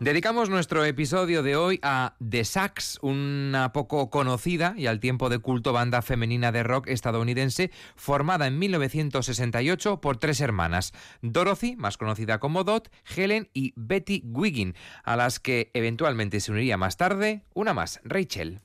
Dedicamos nuestro episodio de hoy a The Sax, una poco conocida y al tiempo de culto banda femenina de rock estadounidense formada en 1968 por tres hermanas, Dorothy, más conocida como Dot, Helen y Betty Wiggin, a las que eventualmente se uniría más tarde una más, Rachel.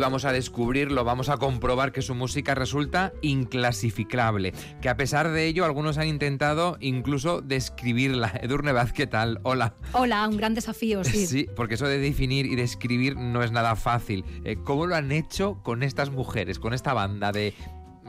Vamos a descubrirlo, vamos a comprobar que su música resulta inclasificable, que a pesar de ello algunos han intentado incluso describirla. Edurne Vaz, ¿qué tal? Hola. Hola, un gran desafío, sí. Sí, porque eso de definir y describir no es nada fácil. Eh, ¿Cómo lo han hecho con estas mujeres, con esta banda de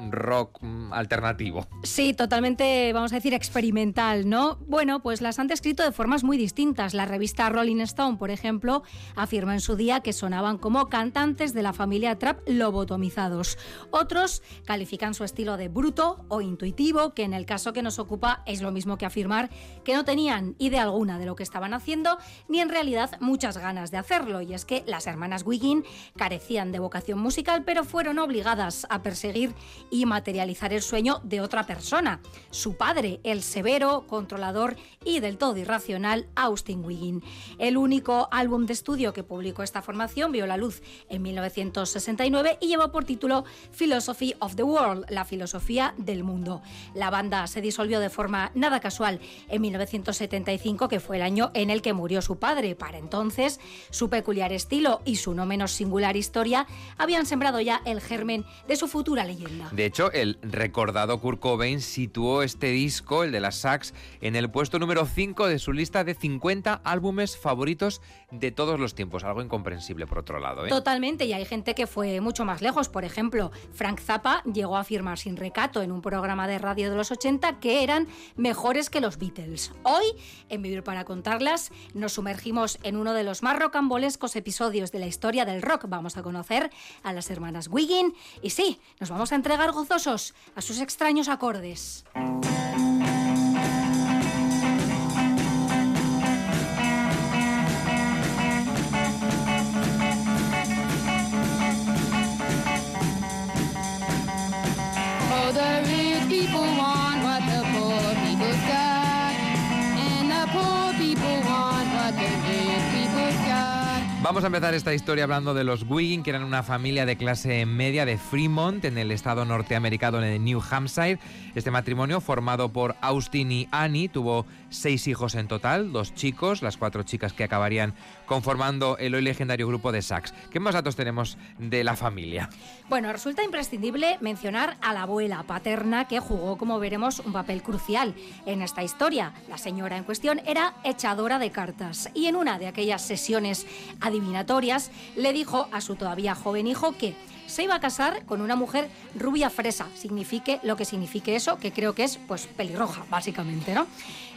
rock mm, alternativo. Sí, totalmente, vamos a decir, experimental, ¿no? Bueno, pues las han descrito de formas muy distintas. La revista Rolling Stone, por ejemplo, afirma en su día que sonaban como cantantes de la familia trap lobotomizados. Otros califican su estilo de bruto o intuitivo, que en el caso que nos ocupa es lo mismo que afirmar que no tenían idea alguna de lo que estaban haciendo, ni en realidad muchas ganas de hacerlo. Y es que las hermanas Wiggin carecían de vocación musical, pero fueron obligadas a perseguir y materializar el sueño de otra persona, su padre, el severo, controlador y del todo irracional Austin Wiggin. El único álbum de estudio que publicó esta formación vio la luz en 1969 y llevó por título Philosophy of the World, la filosofía del mundo. La banda se disolvió de forma nada casual en 1975, que fue el año en el que murió su padre. Para entonces, su peculiar estilo y su no menos singular historia habían sembrado ya el germen de su futura leyenda. De hecho, el recordado Kurt Cobain situó este disco, el de las Sax, en el puesto número 5 de su lista de 50 álbumes favoritos de todos los tiempos. Algo incomprensible, por otro lado. ¿eh? Totalmente, y hay gente que fue mucho más lejos. Por ejemplo, Frank Zappa llegó a afirmar sin recato en un programa de radio de los 80 que eran mejores que los Beatles. Hoy, en Vivir para Contarlas, nos sumergimos en uno de los más rocambolescos episodios de la historia del rock. Vamos a conocer a las hermanas Wiggin y sí, nos vamos a entregar gozosos a sus extraños acordes. Vamos a empezar esta historia hablando de los Wiggin, que eran una familia de clase media de Fremont, en el estado norteamericano de New Hampshire. Este matrimonio, formado por Austin y Annie, tuvo seis hijos en total, dos chicos, las cuatro chicas que acabarían conformando el hoy legendario grupo de Sax. ¿Qué más datos tenemos de la familia? Bueno, resulta imprescindible mencionar a la abuela paterna, que jugó, como veremos, un papel crucial en esta historia. La señora en cuestión era echadora de cartas y en una de aquellas sesiones adivinatorias le dijo a su todavía joven hijo que se iba a casar con una mujer rubia fresa, signifique lo que signifique eso, que creo que es pues pelirroja, básicamente, ¿no?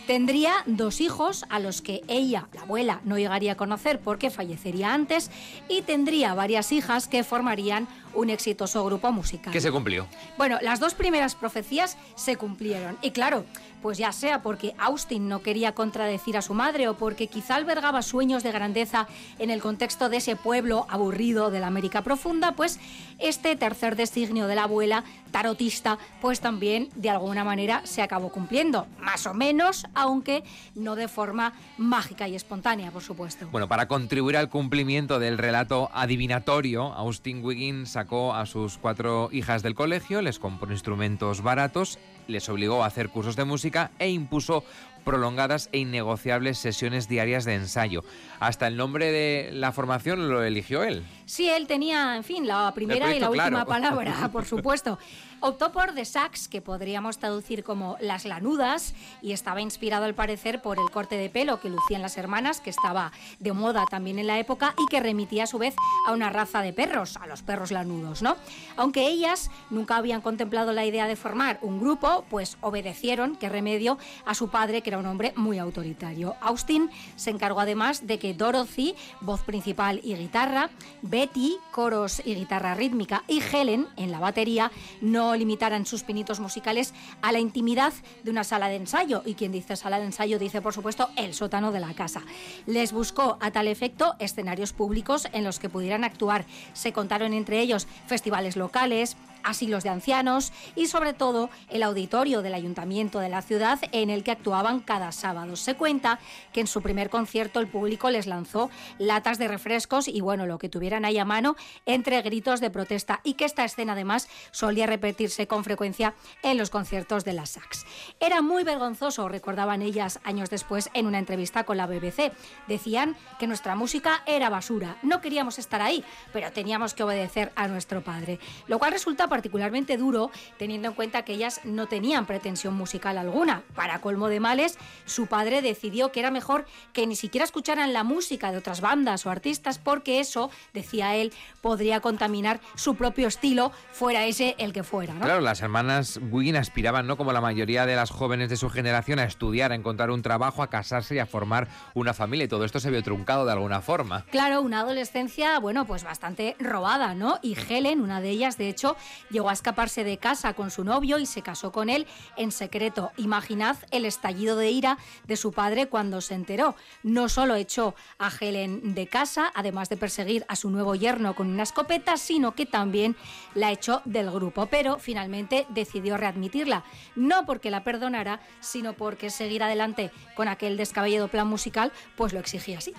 Tendría dos hijos a los que ella, la abuela, no llegaría a conocer porque fallecería antes y tendría varias hijas que formarían un exitoso grupo musical. ¿Qué se cumplió? Bueno, las dos primeras profecías se cumplieron. Y claro, pues ya sea porque Austin no quería contradecir a su madre o porque quizá albergaba sueños de grandeza en el contexto de ese pueblo aburrido de la América profunda, pues este tercer designio de la abuela tarotista, pues también de alguna manera se acabó cumpliendo, más o menos, aunque no de forma mágica y espontánea, por supuesto. Bueno, para contribuir al cumplimiento del relato adivinatorio, Austin Wiggins sacó a sus cuatro hijas del colegio, les compró instrumentos baratos les obligó a hacer cursos de música e impuso prolongadas e innegociables sesiones diarias de ensayo. Hasta el nombre de la formación lo eligió él. Sí, él tenía, en fin, la primera y la última palabra, por supuesto. Optó por The Sax, que podríamos traducir como las lanudas, y estaba inspirado al parecer por el corte de pelo que lucían las hermanas, que estaba de moda también en la época y que remitía a su vez a una raza de perros, a los perros lanudos, ¿no? Aunque ellas nunca habían contemplado la idea de formar un grupo, pues obedecieron, qué remedio, a su padre, que era un hombre muy autoritario. Austin se encargó además de que Dorothy, voz principal y guitarra, Betty, coros y guitarra rítmica, y Helen, en la batería, no limitaran sus pinitos musicales a la intimidad de una sala de ensayo. Y quien dice sala de ensayo dice, por supuesto, el sótano de la casa. Les buscó a tal efecto escenarios públicos en los que pudieran actuar. Se contaron entre ellos festivales locales, asilos de ancianos y sobre todo el auditorio del ayuntamiento de la ciudad en el que actuaban cada sábado. Se cuenta que en su primer concierto el público les lanzó latas de refrescos y bueno, lo que tuvieran ahí a mano entre gritos de protesta y que esta escena además solía repetirse con frecuencia en los conciertos de la Sax. Era muy vergonzoso, recordaban ellas años después en una entrevista con la BBC. Decían que nuestra música era basura, no queríamos estar ahí, pero teníamos que obedecer a nuestro padre, lo cual resulta particularmente duro teniendo en cuenta que ellas no tenían pretensión musical alguna. Para colmo de males, su padre decidió que era mejor que ni siquiera escucharan la música de otras bandas o artistas porque eso, decía él, podría contaminar su propio estilo, fuera ese el que fuera. Claro, las hermanas Wiggin aspiraban, ¿no? Como la mayoría de las jóvenes de su generación, a estudiar, a encontrar un trabajo, a casarse y a formar una familia. Y todo esto se vio truncado de alguna forma. Claro, una adolescencia, bueno, pues bastante robada, ¿no? Y Helen, una de ellas, de hecho, llegó a escaparse de casa con su novio y se casó con él en secreto. Imaginad el estallido de ira de su padre cuando se enteró. No solo echó a Helen de casa, además de perseguir a su nuevo yerno con una escopeta, sino que también la echó del grupo. Pero finalmente decidió readmitirla, no porque la perdonara, sino porque seguir adelante con aquel descabellado plan musical, pues lo exigía así.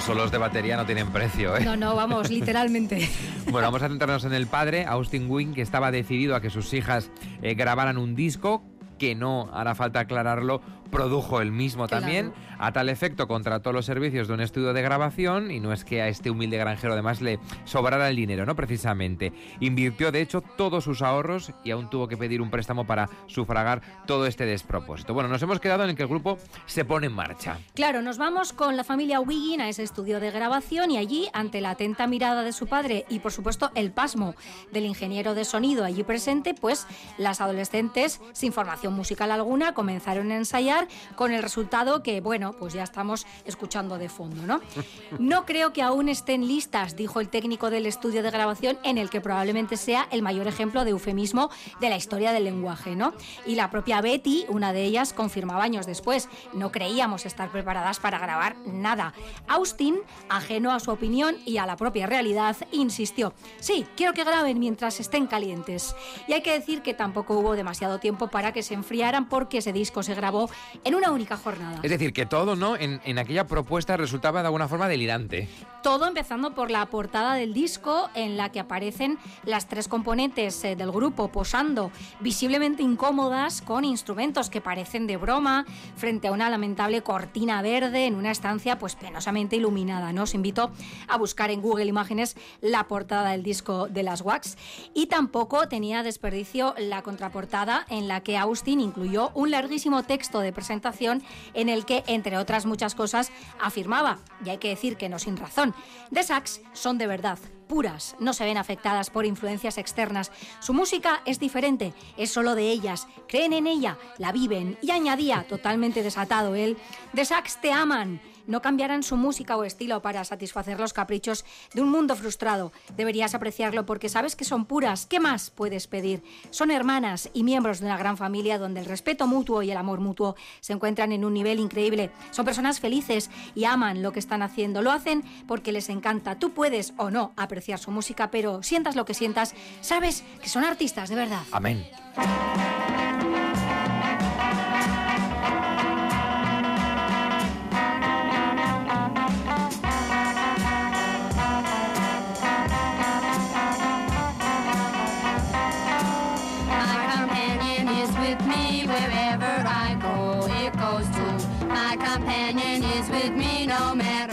Solos de batería no tienen precio, ¿eh? No, no, vamos, literalmente. bueno, vamos a centrarnos en el padre, Austin Wing, que estaba decidido a que sus hijas eh, grabaran un disco que no, hará falta aclararlo, produjo el mismo también. A tal efecto contrató los servicios de un estudio de grabación y no es que a este humilde granjero además le sobrara el dinero, ¿no? Precisamente. Invirtió de hecho todos sus ahorros y aún tuvo que pedir un préstamo para sufragar todo este despropósito. Bueno, nos hemos quedado en el que el grupo se pone en marcha. Claro, nos vamos con la familia Wiggin a ese estudio de grabación y allí, ante la atenta mirada de su padre y por supuesto el pasmo del ingeniero de sonido allí presente, pues las adolescentes, sin formación musical alguna, comenzaron a ensayar con el resultado que, bueno, pues ya estamos escuchando de fondo, ¿no? No creo que aún estén listas, dijo el técnico del estudio de grabación, en el que probablemente sea el mayor ejemplo de eufemismo de la historia del lenguaje, ¿no? Y la propia Betty, una de ellas, confirmaba años después, no creíamos estar preparadas para grabar nada. Austin, ajeno a su opinión y a la propia realidad, insistió, sí, quiero que graben mientras estén calientes. Y hay que decir que tampoco hubo demasiado tiempo para que se enfriaran porque ese disco se grabó en una única jornada. Es decir, que todo ¿no? en, en aquella propuesta resultaba de alguna forma delirante. Todo empezando por la portada del disco en la que aparecen las tres componentes eh, del grupo posando visiblemente incómodas con instrumentos que parecen de broma frente a una lamentable cortina verde en una estancia pues penosamente iluminada. ¿no? Os invito a buscar en Google Imágenes la portada del disco de las Wax y tampoco tenía desperdicio la contraportada en la que Austin incluyó un larguísimo texto de presentación en el que entre otras muchas cosas afirmaba, y hay que decir que no sin razón, The Sax son de verdad puras, no se ven afectadas por influencias externas. Su música es diferente, es solo de ellas, creen en ella, la viven y añadía, totalmente desatado él, The Sax te aman, no cambiarán su música o estilo para satisfacer los caprichos de un mundo frustrado. Deberías apreciarlo porque sabes que son puras. ¿Qué más puedes pedir? Son hermanas y miembros de una gran familia donde el respeto mutuo y el amor mutuo se encuentran en un nivel increíble. Son personas felices y aman lo que están haciendo. Lo hacen porque les encanta. Tú puedes o no apreciar su música, pero sientas lo que sientas, sabes que son artistas de verdad. Amén. with me wherever I go. It goes too. My companion is with me no matter.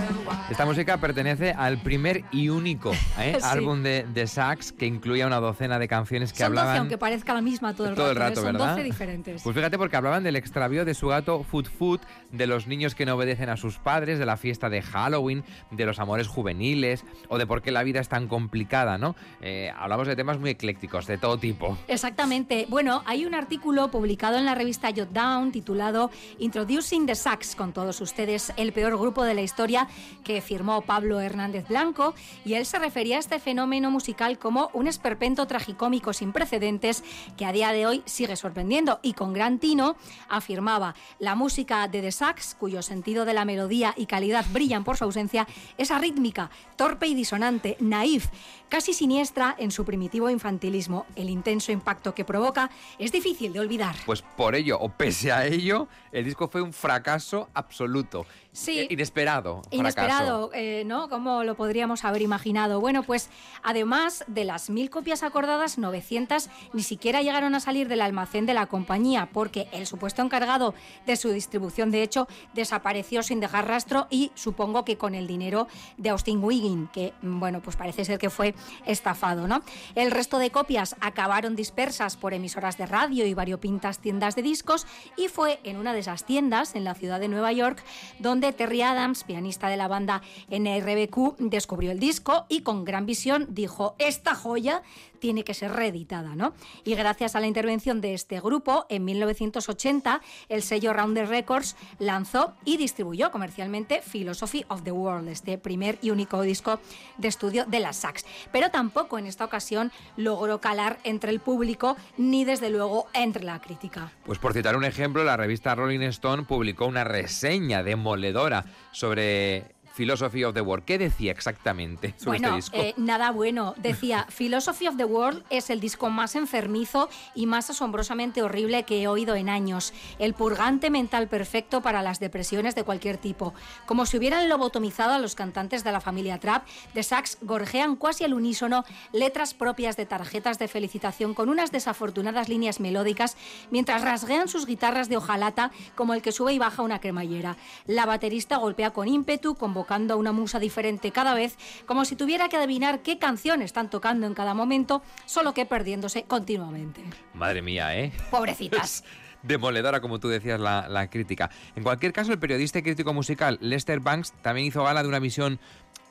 Esta música pertenece al primer y único ¿eh? Sí. álbum de, de Sax que incluía una docena de canciones que Son 12, hablaban aunque parezca la misma todo el todo el rato. ¿eh? rato, Son ¿verdad? 12 diferentes. Pues fíjate porque hablaban del extravío de su gato Foot Foot, de los niños que no obedecen a sus padres, de la fiesta de Halloween, de los amores juveniles o de por qué la vida es tan complicada, ¿no? Eh, hablamos de temas muy eclécticos, de todo tipo. Exactamente. Bueno, hay un artículo publicado en la revista Jot Down titulado Introducing the Sax con todos ustedes, el peor grupo de la historia que firmó Pablo Hernández Blanco y él se refería a este fenómeno musical como un esperpento tragicómico sin precedentes que a día de hoy sigue sorprendiendo y con gran tino afirmaba la música de The Sax, cuyo sentido de la melodía y calidad brillan por su ausencia, es arrítmica, torpe y disonante, naif, casi siniestra en su primitivo infantilismo. El intenso impacto que provoca es difícil de olvidar. Pues por ello, o pese a ello, el disco fue un fracaso absoluto. Sí. Eh, Inesperado. Inesperado, eh, ¿no? ¿Cómo lo podríamos haber imaginado? Bueno, pues además de las mil copias acordadas, 900 ni siquiera llegaron a salir del almacén de la compañía porque el supuesto encargado de su distribución, de hecho, desapareció sin dejar rastro y supongo que con el dinero de Austin Wiggin, que, bueno, pues parece ser que fue estafado, ¿no? El resto de copias acabaron dispersas por emisoras de radio y variopintas tiendas de discos y fue en una de esas tiendas, en la ciudad de Nueva York, donde Terry Adams, pianista de la banda NRBQ, descubrió el disco y con gran visión dijo, esta joya tiene que ser reeditada, ¿no? Y gracias a la intervención de este grupo, en 1980, el sello Rounder Records lanzó y distribuyó comercialmente Philosophy of the World, este primer y único disco de estudio de las Sax. Pero tampoco en esta ocasión logró calar entre el público ni desde luego entre la crítica. Pues por citar un ejemplo, la revista Rolling Stone publicó una reseña demoledora sobre Philosophy of the World. ¿Qué decía exactamente sobre Bueno, este disco? eh, nada bueno. Decía, Philosophy of the World es el disco más enfermizo y más asombrosamente horrible que he oído en años. El purgante mental perfecto para las depresiones de cualquier tipo. Como si hubieran lobotomizado a los cantantes de la familia Trap, The Sax gorjean casi al unísono letras propias de tarjetas de felicitación con unas desafortunadas líneas melódicas mientras rasguean sus guitarras de hojalata como el que sube y baja una cremallera. La baterista golpea con ímpetu, convocando a una musa diferente cada vez, como si tuviera que adivinar qué canción están tocando en cada momento, solo que perdiéndose continuamente. Madre mía, ¿eh? Pobrecitas. Demoledora, como tú decías, la, la crítica. En cualquier caso, el periodista y crítico musical Lester Banks también hizo gala de una visión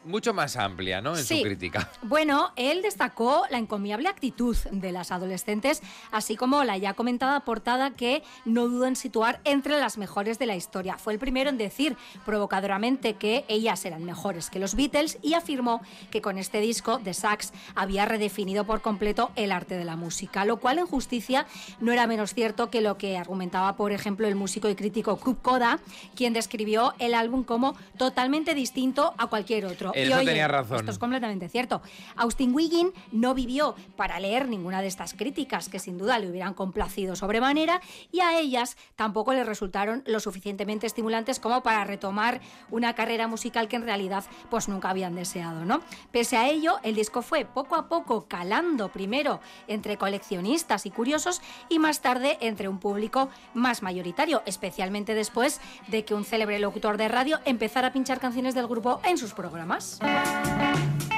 mucho más amplia, ¿no? En Sí. su crítica. Bueno, él destacó la encomiable actitud de las adolescentes, así como la ya comentada portada que no dudo en situar entre las mejores de la historia. Fue el primero en decir provocadoramente que ellas eran mejores que los Beatles y afirmó que con este disco de Sax había redefinido por completo el arte de la música, lo cual en justicia no era menos cierto que lo que argumentaba, por ejemplo, el músico y crítico Kub Koda, quien describió el álbum como totalmente distinto a cualquier otro. En Y eso oye, tenía razón. esto es completamente cierto. Austin Wiggin no vivió para leer ninguna de estas críticas que sin duda le hubieran complacido sobremanera y a ellas tampoco le resultaron lo suficientemente estimulantes como para retomar una carrera musical que en realidad pues nunca habían deseado, ¿no? Pese a ello, el disco fue poco a poco calando primero entre coleccionistas y curiosos y más tarde entre un público más mayoritario, especialmente después de que un célebre locutor de radio empezara a pinchar canciones del grupo en sus programas. Adiós.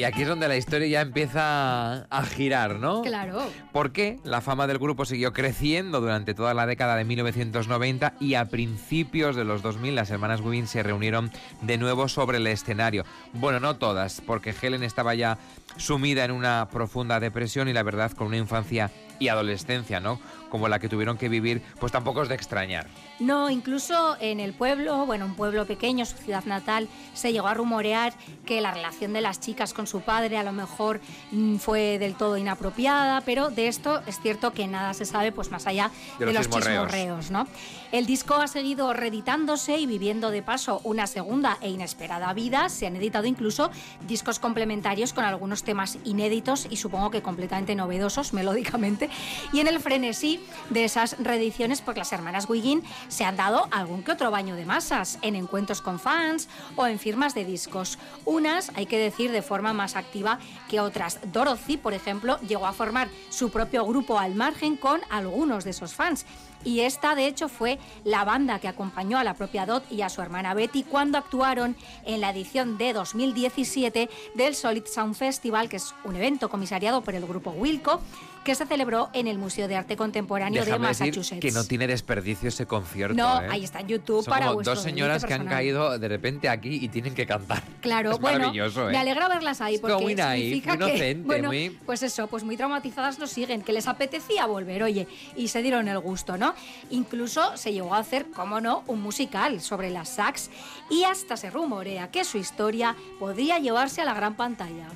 Y aquí es donde la historia ya empieza a girar, ¿no? Claro. Porque la fama del grupo siguió creciendo durante toda la década de 1990 y a principios de los 2000 las hermanas Wynn se reunieron de nuevo sobre el escenario. Bueno, no todas, porque Helen estaba ya sumida en una profunda depresión y la verdad con una infancia y adolescencia, ¿no? Como la que tuvieron que vivir, pues tampoco es de extrañar. No, incluso en el pueblo, bueno, un pueblo pequeño, su ciudad natal, se llegó a rumorear que la relación de las chicas con su padre a lo mejor mm, fue del todo inapropiada, pero de esto es cierto que nada se sabe, pues más allá De de, los los chismorreos. chismorreos, ¿no? El disco ha seguido reeditándose y viviendo de paso una segunda e inesperada vida. Se han editado incluso discos complementarios con algunos temas inéditos y supongo que completamente novedosos melódicamente, Y en el frenesí de esas reediciones, pues las hermanas Wiggin se han dado algún que otro baño de masas en encuentros con fans o en firmas de discos. Unas, hay que decir, de forma más activa que otras. Dorothy, por ejemplo, llegó a formar su propio grupo al margen con algunos de esos fans. Y esta, de hecho, fue la banda que acompañó a la propia Dot y a su hermana Betty cuando actuaron en la edición de 2017 del Solid Sound Festival, que es un evento comisariado por el grupo Wilco, que se celebró en el Museo de Arte Contemporáneo de Massachusetts. que no tiene desperdicio ese concierto. No, ¿eh? ahí está en YouTube Son para como dos señoras que han caído de repente aquí y tienen que cantar. Claro, es bueno, maravilloso, ¿eh? me alegra verlas ahí porque muy significa muy inocente, que, bueno, muy- pues eso, pues muy traumatizadas nos siguen, que les apetecía volver, oye, y se dieron el gusto, ¿no? Incluso se llegó a hacer, como no, un musical sobre las sax y hasta se rumorea que su historia podría llevarse a la gran pantalla.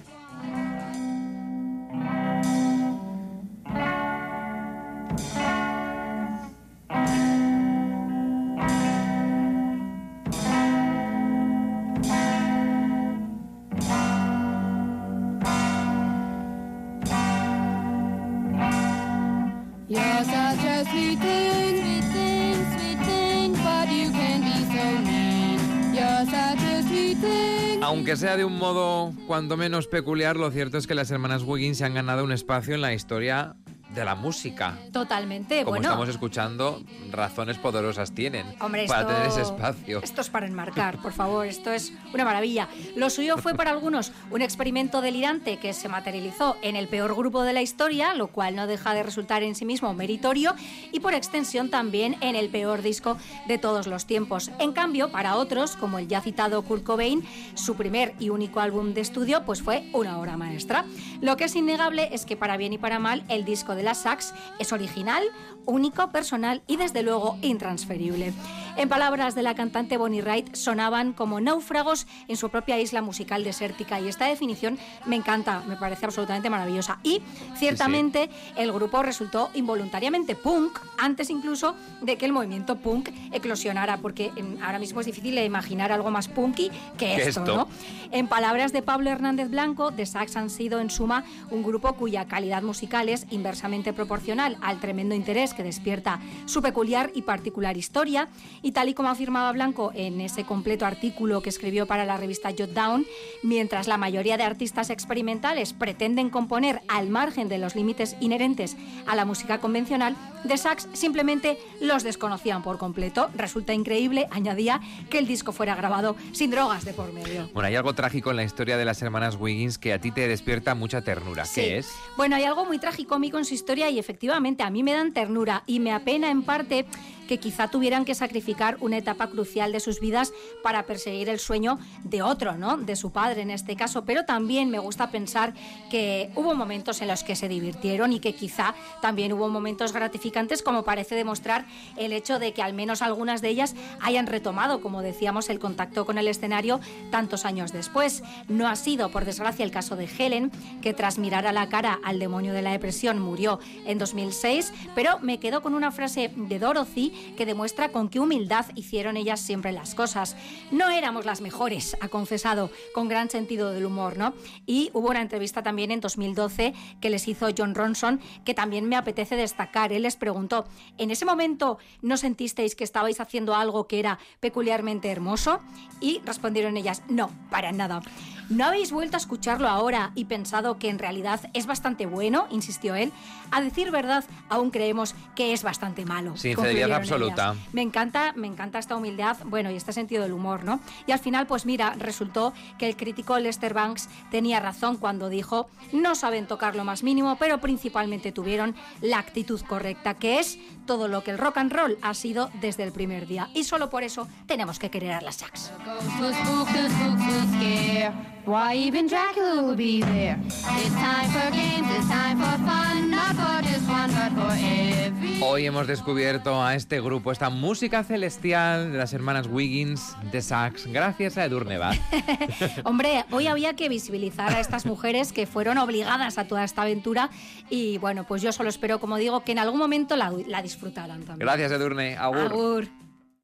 Aunque sea de un modo cuando menos peculiar, lo cierto es que las hermanas Wiggins se han ganado un espacio en la historia de la música. Totalmente, Como bueno. estamos escuchando, razones poderosas tienen Hombre, para esto- tener ese espacio. Esto es para enmarcar, por favor, esto es una maravilla. Lo suyo fue para algunos un experimento delirante que se materializó en el peor grupo de la historia, lo cual no deja de resultar en sí mismo meritorio, y por extensión también en el peor disco de todos los tiempos. En cambio, para otros, como el ya citado Kurt Cobain, su primer y único álbum de estudio pues fue una obra maestra. Lo que es innegable es que para bien y para mal el disco de las sax es original, único, personal y desde luego intransferible. En palabras de la cantante Bonnie Wright, sonaban como náufragos en su propia isla musical desértica y esta definición me encanta, me parece absolutamente maravillosa. Y ciertamente el grupo resultó involuntariamente punk antes incluso de que el movimiento punk eclosionara, porque en- ahora mismo es difícil imaginar algo más punky que Que esto, esto. ¿no? En palabras de Pablo Hernández Blanco, The Sax han sido en suma un grupo cuya calidad musical es inversamente proporcional al tremendo interés que despierta su peculiar y particular historia. Y tal y como afirmaba Blanco en ese completo artículo que escribió para la revista Jot Down, mientras la mayoría de artistas experimentales pretenden componer al margen de los límites inherentes a la música convencional, The Sax simplemente los desconocían por completo. Resulta increíble, añadía, que el disco fuera grabado sin drogas de por medio. Bueno, hay algo trágico en la historia de las hermanas Wiggins que a ti te despierta mucha ternura. Sí. ¿Qué es? Bueno, hay algo muy tragicómico en su historia y efectivamente a mí me dan ternura y me apena en parte que quizá tuvieran que sacrificar una etapa crucial de sus vidas para perseguir el sueño de otro, ¿no? De su padre en este caso, pero también me gusta pensar que hubo momentos en los que se divirtieron y que quizá también hubo momentos gratificantes como parece demostrar el hecho de que al menos algunas de ellas hayan retomado, como decíamos, el contacto con el escenario tantos años después. No ha sido, por desgracia, el caso de Helen, que tras mirar a la cara al demonio de la depresión murió en 2006, pero me quedo con una frase de Dorothy que demuestra con qué humildad hicieron ellas siempre las cosas. No éramos las mejores, ha confesado, con gran sentido del humor, ¿no? Y hubo una entrevista también en 2012 que les hizo John Ronson, que también me apetece destacar. Él les preguntó, ¿en ese momento no sentisteis que estabais haciendo algo que era peculiarmente hermoso? Y respondieron ellas, no, para nada. ¿No habéis vuelto a escucharlo ahora y pensado que en realidad es bastante bueno? insistió él. A decir verdad, aún creemos que es bastante malo. Sinceridad absoluta. ellas. Me encanta, me encanta esta humildad, bueno, y este sentido del humor, ¿no? Y al final, pues mira, resultó que el crítico Lester Banks tenía razón cuando dijo, no saben tocar lo más mínimo, pero principalmente tuvieron la actitud correcta, que es todo lo que el rock and roll ha sido desde el primer día. Y solo por eso tenemos que querer a las sax. Why even Dracula will be there? It's time for games, it's time for fun, not for just one, but for every. Hoy hemos descubierto a este grupo, esta música celestial de las hermanas Wiggins de Sax, gracias a Edurne Bad. Hombre, hoy había que visibilizar a estas mujeres que fueron obligadas a toda esta aventura y bueno, pues yo solo espero, como digo, que en algún momento la, la disfrutaran también. Gracias, Edurne. Agur. Agur.